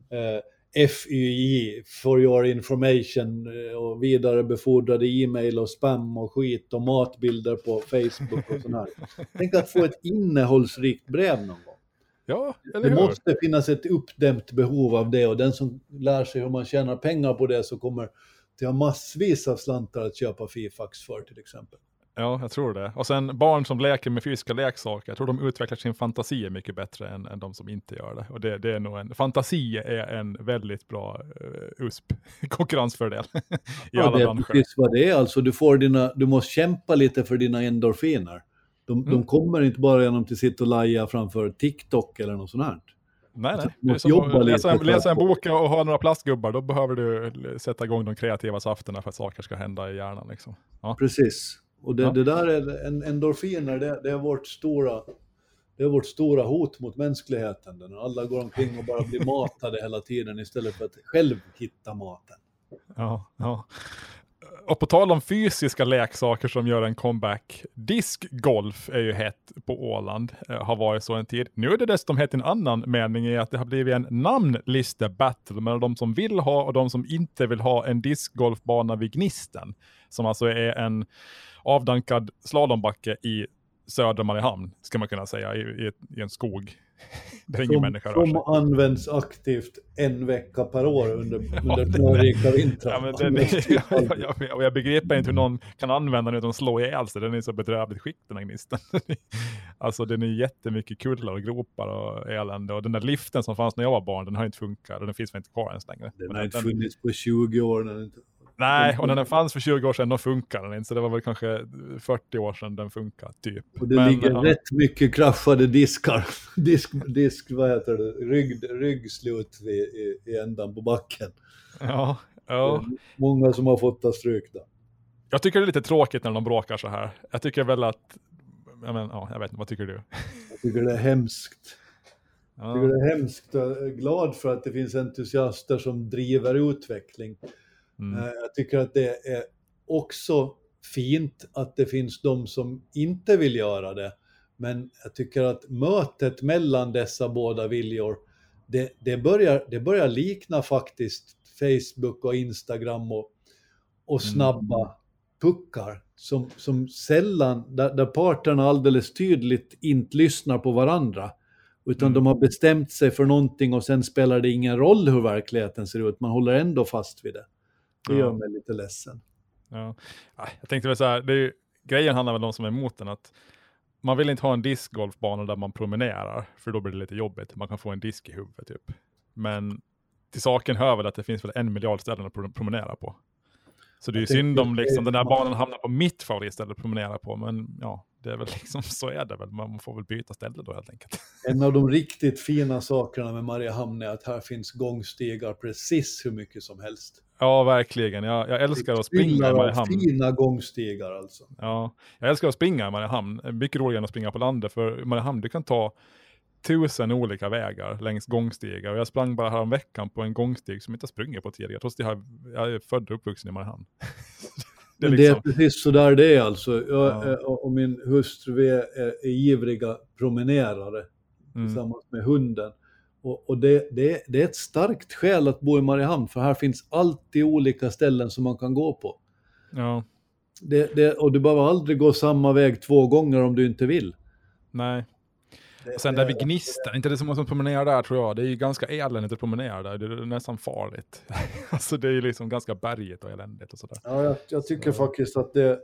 eh, FYI, for your information, eh, och vidarebefordrade e-mail och spam och skit och matbilder på Facebook och sådär. Tänk att få ett innehållsrikt brev någon gång. Ja, eller Det hur? måste finnas ett uppdämt behov av det och den som lär sig hur man tjänar pengar på det så kommer till ha massvis av slantar att köpa Fifax för till exempel. Ja, jag tror det. Och sen barn som leker med fysiska leksaker, jag tror de utvecklar sin fantasi mycket bättre än, än de som inte gör det. Och det, det är nog en, fantasi är en väldigt bra uh, USP, konkurrensfördel i ja, alla det är Precis vad det är, alltså du, får dina, du måste kämpa lite för dina endorfiner. De, mm. de kommer inte bara genom att sitta och laja framför TikTok eller något sånt här. Nej, nej. Som att läsa, en, läsa en bok och ha några plastgubbar, då behöver du sätta igång de kreativa safterna för att saker ska hända i hjärnan. Liksom. Ja. Precis. Och det, ja. det där är en, endorfiner, det, det, är vårt stora, det är vårt stora hot mot mänskligheten. När alla går omkring och bara blir matade hela tiden istället för att själv hitta maten. Ja, ja. Och på tal om fysiska leksaker som gör en comeback, diskgolf är ju hett på Åland, eh, har varit så en tid. Nu är det dessutom hett i en annan mening i att det har blivit en namnliste-battle mellan de som vill ha och de som inte vill ha en discgolfbana vid Gnisten. Som alltså är en avdankad slalombacke i södra Mariehamn, ska man kunna säga, i, i, i en skog. Där ingen som, människa rör sig. Som används aktivt en vecka per år under, ja, under snörika vintrar. Ja, men jag, jag, jag, begriper inte hur någon kan använda den utan att slå ihjäl sig. Den är så bedrövligt skick den här gnisten. alltså den är jättemycket kullar och gropar och elände. Och den där liften som fanns när jag var barn, den har inte funkat. Och den finns väl inte kvar ens längre. Den har inte funnits på 20 år. Den Nej, och när den fanns för 20 år sedan, då funkade den inte. Så det var väl kanske 40 år sedan den funkade, typ. Och det Men, ligger ja. rätt mycket kraschade diskar, disk, disk vad heter det, Rygg, ryggslut i, i, i ändan på backen. Ja, ja. Många som har fått ta stryk där. Jag tycker det är lite tråkigt när de bråkar så här. Jag tycker väl att, jag, men, ja, jag vet inte, vad tycker du? Jag tycker det är hemskt. Ja. Jag tycker det är hemskt och är glad för att det finns entusiaster som driver utveckling. Mm. Eh, jag tycker att det är också fint att det finns de som inte vill göra det. Men jag tycker att mötet mellan dessa båda viljor, det, det, börjar, det börjar likna faktiskt Facebook och Instagram och, och snabba, puckar som, som sällan, där, där parterna alldeles tydligt inte lyssnar på varandra. Utan Mm. de har bestämt sig för någonting och sen spelar det ingen roll hur verkligheten ser ut. Man håller ändå fast vid det. Det gör mig lite ledsen. Ja. Nej, Jag tänkte väl så här, det är grejen handlar väl om de som är emot den att man vill inte ha en discgolfbana där man promenerar, för då blir det lite jobbigt. Man kan få en disk i huvudet typ. Men till saken hör väl att det finns väl en miljard ställen att pro- promenera på. Så det är ju synd om liksom, den här banan hamnar på mitt favoritställe att promenera på, men ja, det är väl liksom, så är det väl. Man får väl byta ställe då helt enkelt. En av de riktigt fina sakerna med Mariehamn är att här finns gångstigar precis hur mycket som helst. Ja, verkligen. Jag, jag älskar att springa i Mariehamn. Fina gångstigar alltså. Ja, jag älskar att springa i Mariehamn. Mycket roligare än att springa på landet, för i Mariehamn du kan ta tusen olika vägar längs gångstigar. Och jag sprang bara här veckan på en gångstig som jag inte sprungit på tidigare, trots att jag, jag är född och uppvuxen i Mariehamn. det är Men det är liksom, precis så där det är alltså. Jag Ja. eh, och min hustru vi är, är ivriga promenerare mm, tillsammans med hunden. Och, och det, det, det är ett starkt skäl att bo i Mariehamn, för här finns alltid olika ställen som man kan gå på. ja, Det, det, och du behöver aldrig gå samma väg två gånger om du inte vill. nej. Och sen där vid Gnistan, inte det så många som promenerar där tror jag. Det är ju ganska eländigt att promenera där, det är nästan farligt. alltså det är ju liksom ganska bergigt och eländigt och sådär. Ja, jag, jag tycker Så- faktiskt att det...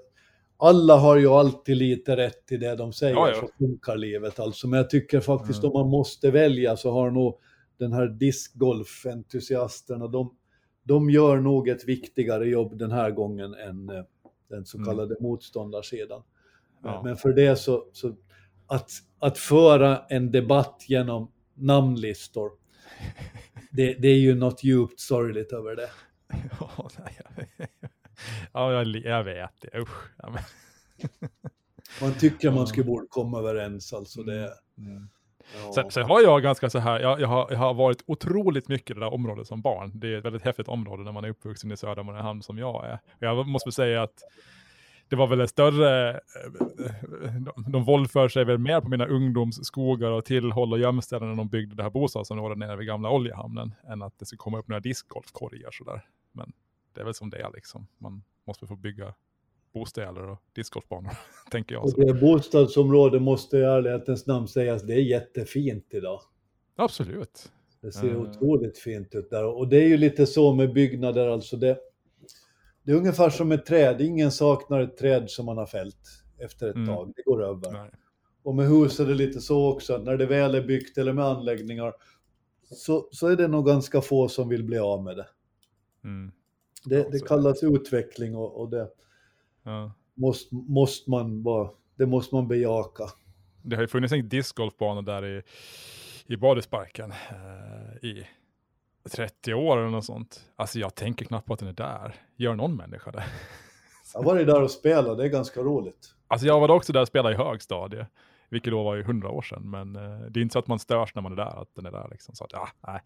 Alla har ju alltid lite rätt i det de säger, Ja, ja. så funkar livet alltså. Men jag tycker faktiskt Mm. om man måste välja så har nog den här discgolfentusiasterna, de, de gör nog ett viktigare jobb den här gången än eh, den så Mm. kallade motståndarsidan. Men, Ja. men för det så, så att, att föra en debatt genom namnlistor, det, det är ju något djupt sorgligt över det. Ja, nej, ja jag, jag vet det. Usch. Ja, men, Man tycker man skulle borde komma överens alltså. Det, mm. ja. sen, sen har jag ganska så här, jag, jag, har, jag har varit otroligt mycket i det där området som barn. Det är ett väldigt häftigt område när man är uppvuxen i södra Mariehamn som jag är. Och jag måste säga att det var väl en större, eh, de, de våldför sig väl mer på mina ungdomsskogar och tillhåll och gömställen när de byggde det här bostadsområdet nere vid gamla oljehamnen, än att det ska komma upp några discgolfkorgar sådär. Men det är väl som det är liksom. Man måste få bygga bostäder och discgolfbanor, tänker jag. Och det bostadsområde måste i ärlighetens namn sägas, det är jättefint idag. Absolut. Det ser Mm. otroligt fint ut där. Och det är ju lite så med byggnader, alltså det, det är ungefär som ett träd. Ingen saknar ett träd som man har fällt efter ett Mm. tag. Det går över. Nej. Och med hus är det lite så också, när det väl är byggt eller med anläggningar, så, så är det nog ganska få som vill bli av med det. Mm. Det, det kallas utveckling och, och det Ja. måste, måste man bara, det måste man bejaka. Det har ju funnits en discgolfbana där i, i Badhusparken eh, i 30 år eller något sånt. Alltså jag tänker knappt på att den är där. Gör någon människa det? Jag varit där och spelat, det är ganska roligt. Alltså jag var också där och spelade i högstadie, vilket då var ju 100 år sedan. Men eh, det är inte så att man störs när man är där, att den är där liksom. Så att, ja, nej.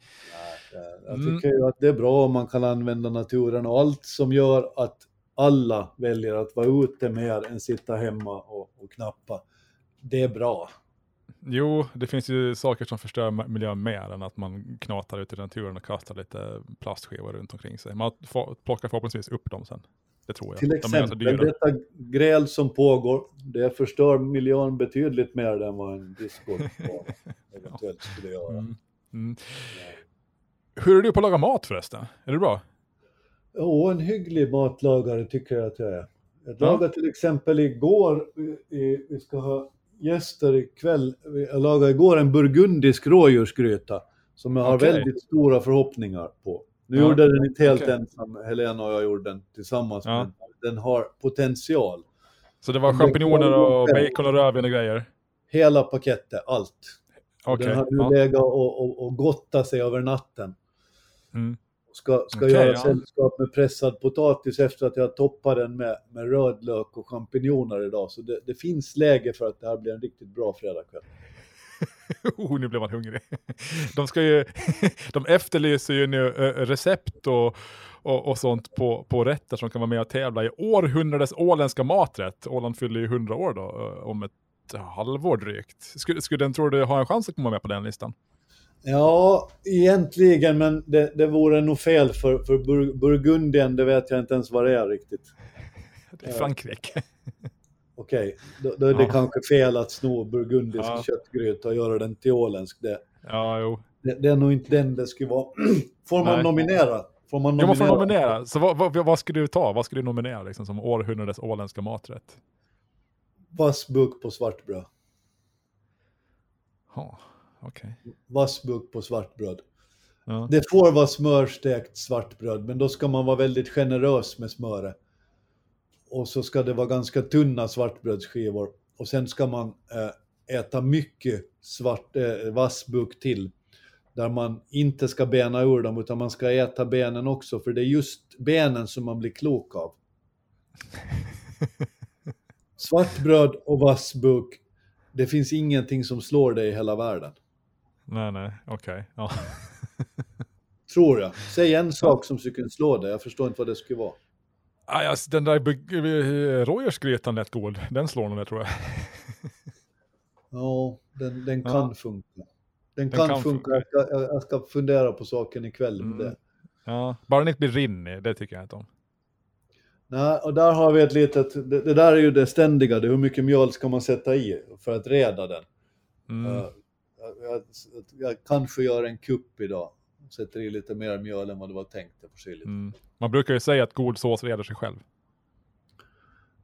Jag Mm. tycker ju att det är bra om man kan använda naturen och allt som gör att alla väljer att vara ute mer än sitta hemma och, och knappa. Det är bra. Jo, det finns ju saker som förstör miljön mer än att man knatar ut i naturen och kastar lite plastskivor runt omkring sig. Man plockar förhoppningsvis upp dem sen. Det tror jag. Till De exempel dyra. detta gräl som pågår, det förstör miljön betydligt mer än vad en discgolfbana eventuellt skulle göra. Mm. Mm. Hur är du på att laga mat förresten? Är det bra? Ja, en hygglig matlagare tycker jag att jag är. Jag Ja. lagade till exempel igår, vi ska ha gäster ikväll, jag lagade igår en burgundisk rådjursgryta som jag har Okej. väldigt stora förhoppningar på. Nu Ja, gjorde den inte helt okej. ensam, Helena och jag gjorde den tillsammans, Ja. men den har potential. Så det var champinjoner och bacon och rödvin och grejer? Hela paketet, allt. Okej. Den har nu ja. legat och, och, och gottat sig över natten. Mm. Ska, ska Okej, göra ja. sällskap med pressad potatis efter att jag toppar den med, med rödlök och champinjoner idag. Så det, det finns läge för att det här blir en riktigt bra fredagkväll. oh, nu blir man hungrig. De, ska ju, de efterlyser ju nu eh, recept och, och, och sånt på, på rätter som kan vara med och tävla i århundradets åländska maträtt. Åland fyller ju 100 år då, eh, om ett halvår drygt. Skulle, skulle den, tror du, ha en chans att komma med på den listan? Ja, egentligen, men det, det vore nog fel för, för Bur Burgundien, det vet jag inte ens vad det är riktigt. Det är Frankrike. Okej, då, då är det Ja. kanske fel att sno burgundisk Ja. köttgryta och göra den till åländsk. Det, Ja, jo. det, det är nog inte den det skulle vara. Får man Nej. nominera? Får man Jo, man får nominera? nominera. Så vad, vad, vad skulle du ta? Vad skulle du nominera liksom, som århundradets åländska maträtt? Vass på svartbröd. Ja, okej. Vass buk på svartbröd. Ja. Det får vara smörstekt svartbröd, men då ska man vara väldigt generös med smöret. Och så ska det vara ganska tunna svartbrödsskivor. Och sen ska man eh, äta mycket svart, eh, vassbuk till. Där man inte ska bena ur dem, utan man ska äta benen också. För det är just benen som man blir klok av. Svartbröd och vassbuk, det finns ingenting som slår det i hela världen. Nej, nej, okej. Ja. Tror jag. Säg en sak som skulle slå det, jag förstår inte vad det skulle vara. Aj, alltså, den där uh, rådjursgrytan lät god. Den slår nog det tror jag. Ja, den, den Ja. kan funka. Den, Den kan, kan funka. funka. Jag, ska, jag ska fundera på saken ikväll. Mm. Det. Ja, bara den inte blir rinnig, det tycker jag inte om. Nej, och där har vi ett litet, det, det där är ju det ständiga, det hur mycket mjöl ska man sätta i för att reda den. Mm. Eh, jag, jag, kanske gör en kupp idag. Sätter i lite mer mjöl än vad det var tänkt. Jag. Mm. Man brukar ju säga att god sås reder sig själv.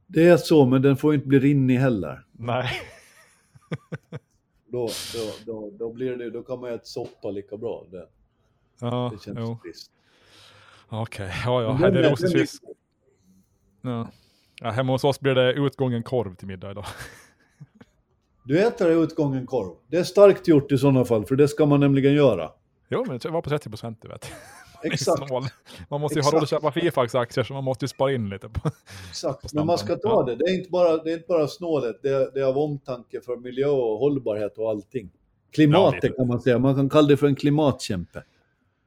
Det är så, men den får inte bli rinnig heller. Nej. Då, då, då, då, blir det, då kan man äta soppa lika bra. Det, Ja, det känns jo. trist. Okej, ja, ja. Men den är fisk. Ja. ja. Hemma hos oss blir det utgången korv till middag idag. Du äter utgången korv. Det är starkt gjort i sådana fall, för det ska man nämligen göra. Jo, men det var på 30 procent, du vet. Exakt. Man måste ju ha råd att Exakt. köpa Fifax-aktier, så man måste ju spara in lite. På. Exakt, på men man ska ta det. Det är inte bara, det är inte bara snålet, det är, det är av omtanke för miljö och hållbarhet och allting. Klimatet lite. kan man säga, man kan kalla det för en klimatkämpe.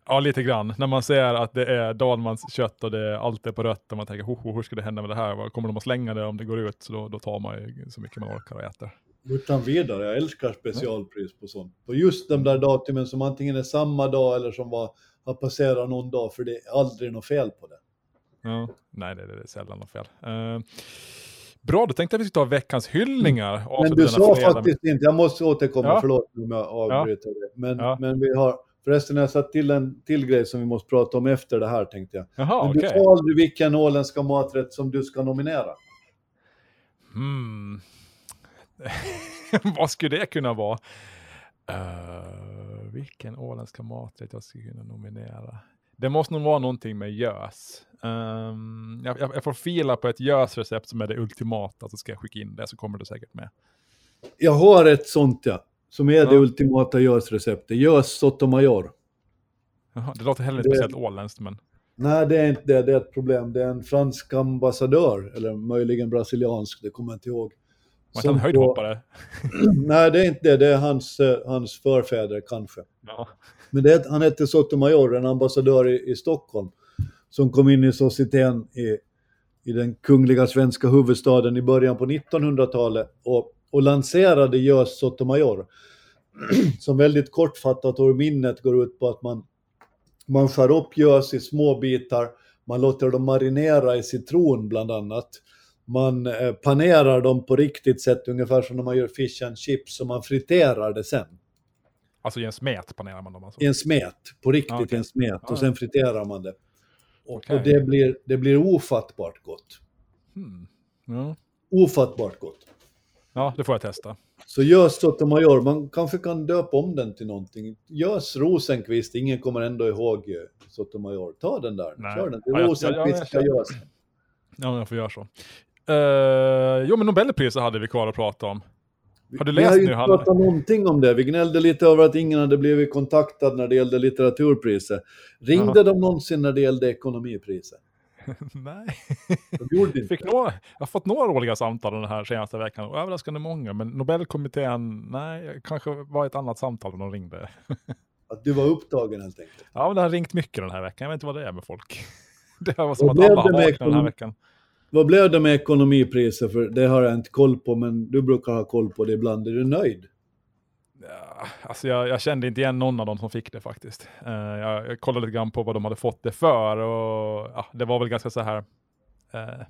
Ja, lite grann. När man ser att det är Dalmans kött och det allt är på rött och man tänker, "Ho, ho, hur ska det hända med det här? Kommer de att slänga det om det går ut? Så då, då tar man ju så mycket man orkar och äter. Utan vidare, jag älskar specialpris på sånt. På just de där datumen som antingen är samma dag eller som var, har passerat någon dag, för det är aldrig något fel på det. Ja. Nej, det, det är sällan något fel. Eh, bra, då tänkte jag att vi skulle ta veckans hyllningar. Men avsluta du sa fredag faktiskt inte, jag måste återkomma, Ja. förlåt om jag avbryter det. Men, Ja. men vi har, förresten har jag satt till en till grej som vi måste prata om efter det här tänkte jag. Jaha, Men du sa aldrig vilken åländska maträtt som du ska nominera. Hmm. Vad skulle det kunna vara? Uh, vilken åländska maträtt jag skulle kunna nominera? Det måste nog vara någonting med gös. Ehm, jag, jag, får fila på ett gösrecept som är det ultimata, så ska jag skicka in det så kommer det säkert med. Jag har ett sånt ja, som är det Ja. ultimata gösreceptet. Gös sotomayor. Jaha, det låter heller inte Det- speciellt åländskt, men Nej, det är inte det, det är ett problem. Det är en fransk ambassadör, eller möjligen brasiliansk, det kommer jag inte ihåg. Som kan på- höjdhoppare. Nej, det är inte det, det är hans, eh, hans förfäder kanske. Ja. Men det, han hette Sotomayor, en ambassadör i, i Stockholm, som kom in i societeten i, i den kungliga svenska huvudstaden i början på 1900-talet och, och lanserade Gös Sotomayor. som väldigt kortfattat och minnet går ut på att man, man skär upp gös i små bitar, man låter dem marinera i citron bland annat. Man eh, panerar dem på riktigt sätt, ungefär som när man gör fish and chips, och man friterar det sen. Alltså i en smet panerar man dem alltså. I en smet, på riktigt Ja, okej. i en smet, och sen friterar man det. Och, Okej. och det, blir, det blir ofattbart gott. Hmm. Ja. Ofattbart gott. ja, det får jag testa. Så gös Sotomayor, man kanske kan döpa om den till någonting. Gös Rosenqvist, ingen kommer ändå ihåg eh, Sotomayor. Ta den där, Nej. kör den. Rosenqvist jag- gös. Ja, jag får göra så. Uh, jo, men Nobelpriset hade vi kvar att prata om. Har du Vi läst har ju nu, inte pratat någonting om det. Vi gnällde lite över att ingen hade blivit kontaktad när det gällde litteraturpriset. Ringde Jaha. de någonsin när det gällde ekonomipriset? Nej. De gjorde inte Fick några, jag har fått några roliga samtal den här senaste veckan. och Överraskande många. Men Nobelkommittén, nej, kanske var ett annat samtal när de ringde. att du var upptagen helt enkelt. Ja, men det har ringt mycket den här veckan. Jag vet inte vad det är med folk. Det var som Vad att alla har vaknat den här veckan. Vad blev det med ekonomipriser? För det har jag inte koll på, men du brukar ha koll på det ibland. Är du nöjd? Ja, alltså jag, jag kände inte igen någon av dem som fick det faktiskt. Uh, jag, jag kollade lite grann på vad de hade fått det för och ja, det var väl ganska så här. Uh,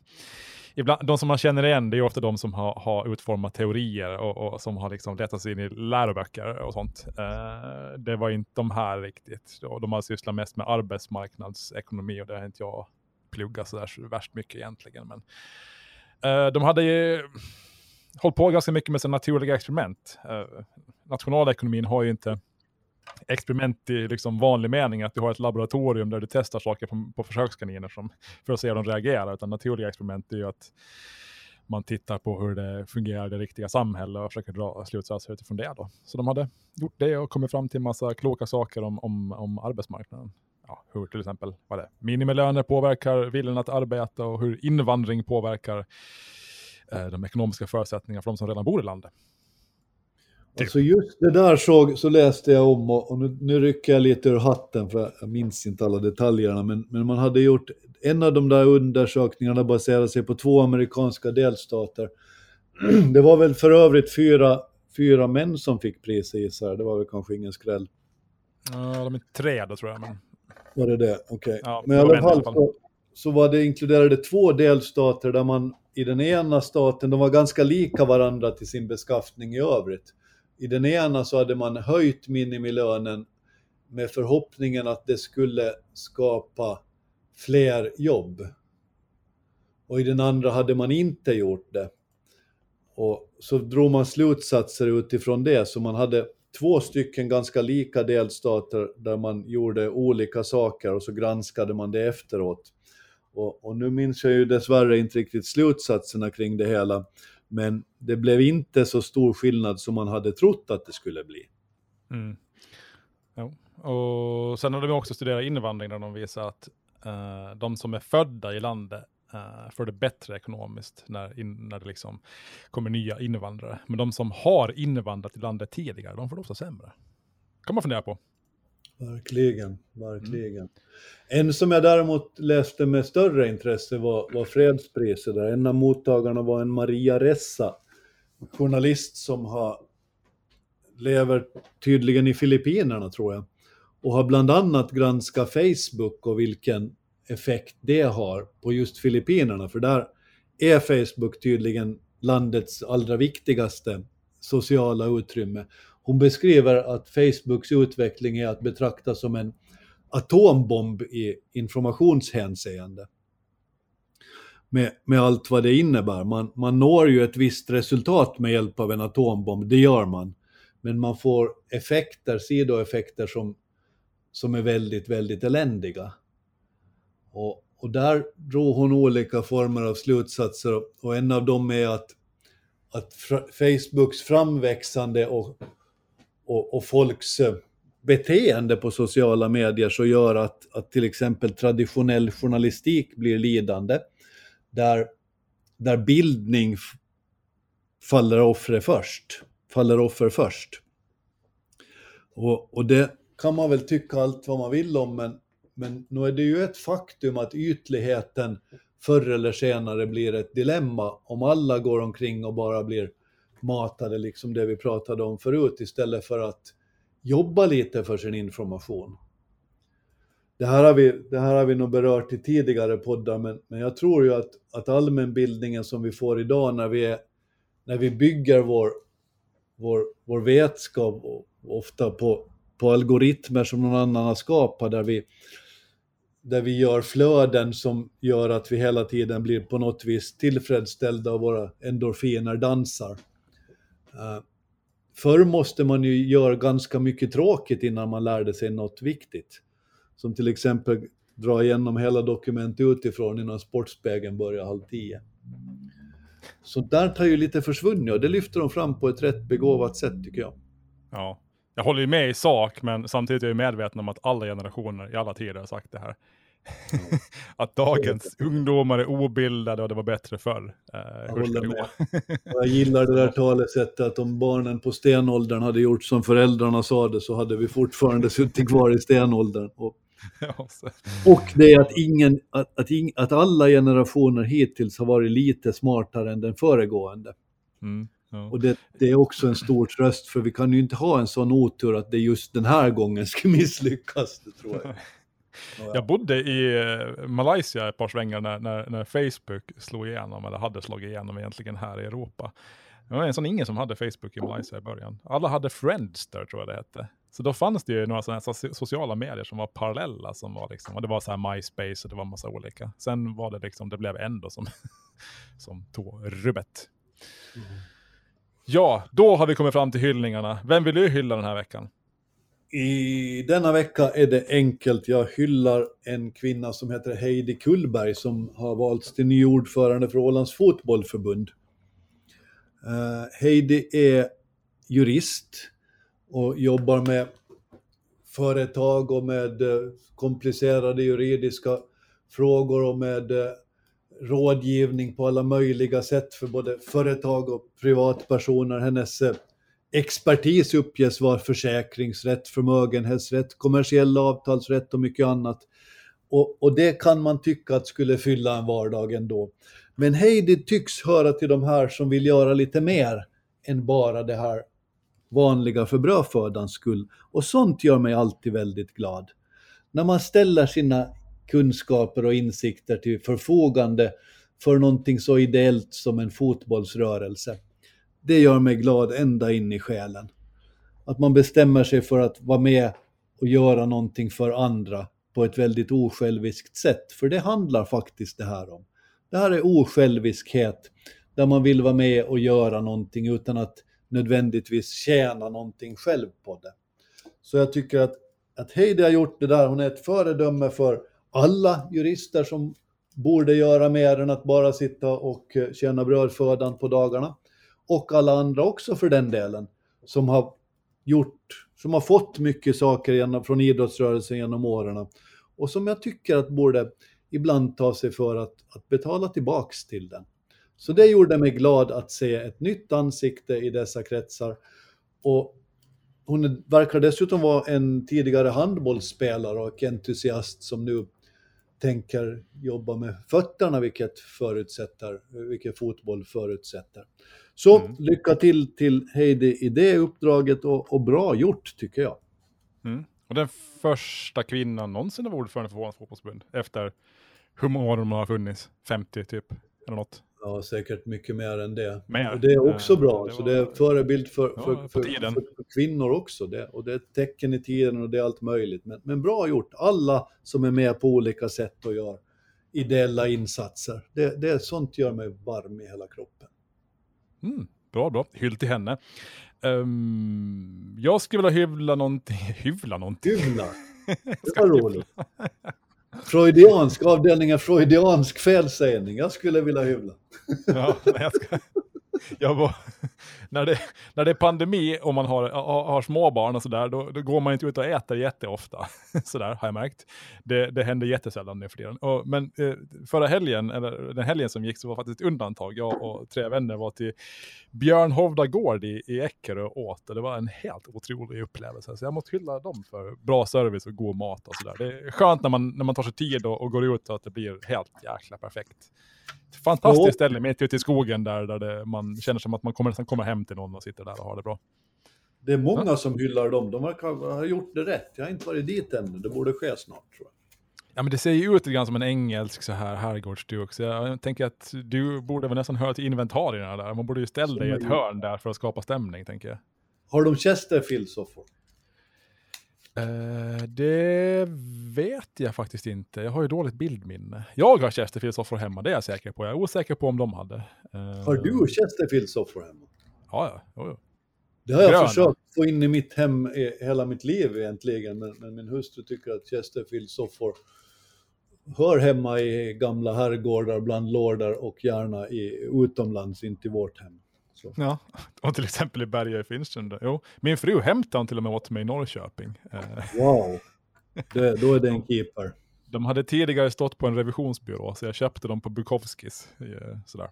ibland, de som man känner igen, det är ofta de som har, har utformat teorier och, och, som har liksom letat sig in i läroböcker och sånt. Uh, det var inte de här riktigt. De har sysslat mest med arbetsmarknadsekonomi och det har inte jag plugga så där värst mycket egentligen. Men eh, de hade ju hållit på ganska mycket med sina naturliga experiment. Eh, nationalekonomin har ju inte experiment i liksom vanlig mening, att du har ett laboratorium där du testar saker på, på försökskaniner som, för att se hur de reagerar, utan naturliga experiment är ju att man tittar på hur det fungerar i det riktiga samhället och försöker dra slutsatser utifrån det. Då. Så de hade gjort det och kommit fram till en massa kloka saker om, om, om arbetsmarknaden. Ja, hur till exempel vad det, minimilöner påverkar viljan att arbeta och hur invandring påverkar eh, de ekonomiska förutsättningarna för de som redan bor i landet. Typ. Alltså just det där så, så läste jag om och, och nu, nu, rycker jag lite ur hatten för jag minns inte alla detaljerna men, men man hade gjort en av de där undersökningarna baserade sig på två amerikanska delstater. Det var väl för övrigt fyra, fyra män som fick priset gissar Det var väl kanske ingen skräll. Ja, de är tre då tror jag. Men... Var det det? Okej. Okay. Ja, men i alla fall, så, så var det inkluderade två delstater där man i den ena staten, de var ganska lika varandra till sin beskaffning i övrigt. I den ena så hade man höjt minimilönen med förhoppningen att det skulle skapa fler jobb. Och i den andra hade man inte gjort det. Och så drog man slutsatser utifrån det, så man hade två stycken ganska lika delstater där man gjorde olika saker och så granskade man det efteråt. Och, och nu minns jag ju dessvärre inte riktigt slutsatserna kring det hela. Men det blev inte så stor skillnad som man hade trott att det skulle bli. Mm. Ja. Och sen har de också studerat invandring där de visar att uh, de som är födda i landet uh, får det bättre ekonomiskt när, in, när det liksom kommer nya invandrare. Men de som har invandrat i landet tidigare, de får det ofta sämre. kan man fundera på. Verkligen, verkligen. Mm. En som jag däremot läste med större intresse var, var fredspriset. Där. En av mottagarna var en Maria Ressa, journalist som har, lever tydligen i Filippinerna tror jag. Och har bland annat granskat Facebook och vilken effekt det har på just Filippinerna. För där är Facebook tydligen landets allra viktigaste sociala utrymme. Hon beskriver att Facebooks utveckling är att betrakta som en atombomb i informationshänseende. Med, med allt vad det innebär. Man, man når ju ett visst resultat med hjälp av en atombomb, det gör man. Men man får effekter, sidoeffekter som, som är väldigt, väldigt eländiga. Och, och där drog hon olika former av slutsatser och en av dem är att, att Facebooks framväxande och och, och folks eh, beteende på sociala medier så gör att, att till exempel traditionell journalistik blir lidande. Där, där bildning faller offer först. Faller offer först. Och, och det kan man väl tycka allt vad man vill om, men, men nu är det ju ett faktum att ytligheten förr eller senare blir ett dilemma om alla går omkring och bara blir matade, liksom det vi pratade om förut, istället för att jobba lite för sin information. Det här har vi, det här har vi nog berört i tidigare poddar, men, men jag tror ju att, att allmänbildningen som vi får idag när vi, är, när vi bygger vår, vår, vår vetskap, ofta på, på algoritmer som någon annan har skapat, där vi, där vi gör flöden som gör att vi hela tiden blir på något vis tillfredsställda och våra endorfiner dansar. Uh, eh, förr måste man ju göra ganska mycket tråkigt innan man lärde sig något viktigt. Som till exempel dra igenom hela dokument utifrån innan Sportspegeln börjar halv tio. Så där tar ju lite försvunnit och det lyfter de fram på ett rätt begåvat sätt tycker jag. Ja, jag håller ju med i sak, men samtidigt är jag medveten om att alla generationer i alla tider har sagt det här. att dagens ungdomar är obildade och det var bättre förr. Eh, jag håller med. jag gillar det där talesättet att om barnen på stenåldern hade gjort som föräldrarna sa det så hade vi fortfarande suttit kvar i stenåldern. Och, och det är att, ingen, att, att, ing, att alla generationer hittills har varit lite smartare än den föregående. Mm. Ja. Och det, det, är också en stor tröst, för vi kan ju inte ha en sån otur att det just den här gången ska misslyckas, det tror jag. Ja. Jag bodde i eh, Malaysia ett par svängar när, när, när Facebook slog igenom, eller hade slagit igenom egentligen här i Europa. Det var nästan ingen som hade Facebook i Malaysia i början. Alla hade Friendster tror jag det hette. Så då fanns det ju några sådana sociala medier som var parallella, som var liksom, och det var så här MySpace och det var massa olika. Sen var det liksom, det blev ändå som, som tog rubbet. Ja, då har vi kommit fram till hyllningarna. Vem vill du hylla den här veckan? I denna vecka är det enkelt. Jag hyllar en kvinna som heter Heidi Kullberg som har valts till ny ordförande för Ålands fotbollförbund. Eh, Heidi är jurist och jobbar med företag och med eh, komplicerade juridiska frågor och med eh, rådgivning på alla möjliga sätt för både företag och privatpersoner. Hennes expertis uppges vara försäkringsrätt, förmögenhetsrätt, kommersiell avtalsrätt och mycket annat. Och, och det kan man tycka att skulle fylla en vardag ändå. Men Heidi tycks höra till de här som vill göra lite mer än bara det här vanliga för brödfödans skull. Och sånt gör mig alltid väldigt glad. När man ställer sina kunskaper och insikter till förfogande för någonting så ideellt som en fotbollsrörelse. Det gör mig glad ända in i själen. Att man bestämmer sig för att vara med och göra någonting för andra på ett väldigt osjälviskt sätt. För det handlar faktiskt det här om. Det här är osjälviskhet, där man vill vara med och göra någonting utan att nödvändigtvis tjäna någonting själv på det. Så jag tycker att, att Heidi har gjort det där, hon är ett föredöme för alla jurister som borde göra mer än att bara sitta och eh, tjäna brödfödan på dagarna. Och alla andra också för den delen, som har gjort, som har fått mycket saker genom, från idrottsrörelsen genom åren. Och som jag tycker att borde ibland ta sig för att, att betala tillbaks till den. Så det gjorde mig glad att se ett nytt ansikte i dessa kretsar. Och hon verkar dessutom vara en tidigare handbollsspelare och entusiast som nu tänker jobba med fötterna, vilket, förutsätter, vilket fotboll förutsätter. Så Mm. lycka till till Heidi i det uppdraget och, och bra gjort tycker jag. Mm. Och den första kvinnan någonsin vara ordförande för Ålands fotbollsförbund. Efter hur många år de har funnits? 50 typ? Eller något. Ja, säkert mycket mer än det. Mer. Och det är också Eh, bra, det så var- det är förebild för, Ja, för, för, för kvinnor också. Det, och det är ett tecken i tiden och det är allt möjligt. Men, men bra gjort, alla som är med på olika sätt och gör ideella insatser. Det, det sånt gör mig varm i hela kroppen. Mm, bra, bra. Hyll till henne. Ehm, jag skulle vilja hyvla någonting. Hyvla någonting? Hyvla, det var roligt. Freudiansk, avdelningen freudiansk felsägning. Jag skulle vilja hyvla. Ja, jag ska... Jag var... när, det, när det är pandemi och man har, har, små barn och sådär, då, då går man inte ut och äter jätteofta. sådär har jag märkt. Det, det händer jättesällan nu för tiden. Och, men eh, förra helgen, eller den helgen som gick, så var faktiskt ett undantag. Jag och tre vänner var till Björnhovda gård i, i Eckerö och åt. Och det var en helt otrolig upplevelse. Så jag måste hylla dem för bra service och god mat och sådär. Det är skönt när man, när man tar sig tid och, och går ut och att det blir helt jäkla perfekt. Fantastiskt Ja. ställe mitt ute i skogen där, där det, man känner som att man kommer, nästan kommer hem till någon och sitter där och har det bra. Det är många som hyllar dem. De verkar ha gjort det rätt. Jag har inte varit dit ännu. Det borde ske snart tror jag. Ja men det ser ju ut lite grann som en engelsk så här herrgårdsduk, så jag tänker att du borde väl nästan höra till inventarierna där. Man borde ju ställa dig i ett hörn där för att skapa stämning, tänker jag. Har de Chesterfield-soffor? Eh, det vet jag faktiskt inte. Jag har ju dåligt bildminne. Jag har Chesterfield-soffor hemma, det är jag säker på. Jag är osäker på om de hade. Eh, Har du Chesterfield-soffor hemma? Ja, ja. Jo, jo. Det har jag Gröna. försökt få in i mitt hem i hela mitt liv egentligen, men, men min hustru tycker att Chesterfield-soffor hör hemma i gamla herrgårdar bland lordar och gärna i, utomlands, inte i vårt hem. Så. Ja, och till exempel i Berga i Finstrand. Jo, min fru hämtade han till och med åt mig i Norrköping. Eh, Wow, det, då är det en keeper. De hade tidigare stått på en revisionsbyrå, så jag köpte dem på Bukowskis. eh, Sådär.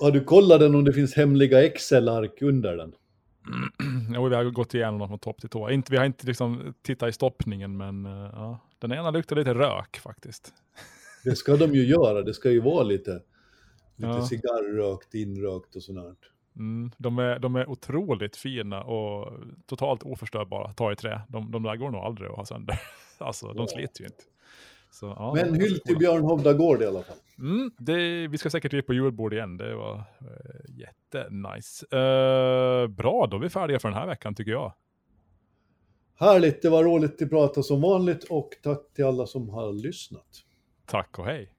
Har du kollat den om det finns hemliga Excel-ark under den? Jo, vi har gått igenom dem från topp till tå. Inte, vi har inte liksom tittat i stoppningen, men eh, ja. den ena luktar lite rök faktiskt. Det ska de ju göra, det ska ju vara lite, lite Ja. cigarrrökt, inrökt och sånt. Mm, de, är, de är otroligt fina och totalt oförstörbara ta i trä. De, de där går nog aldrig att ha sönder. alltså, de sliter ju inte. Så, ja, Men hyll till Björn Hovda Gård i alla fall. Mm, det, vi ska säkert ge på julbord igen, det var uh, jättenice. Uh, bra, då är vi färdiga för den här veckan tycker jag. Härligt, det var roligt att prata som vanligt och tack till alla som har lyssnat. Tack och hej.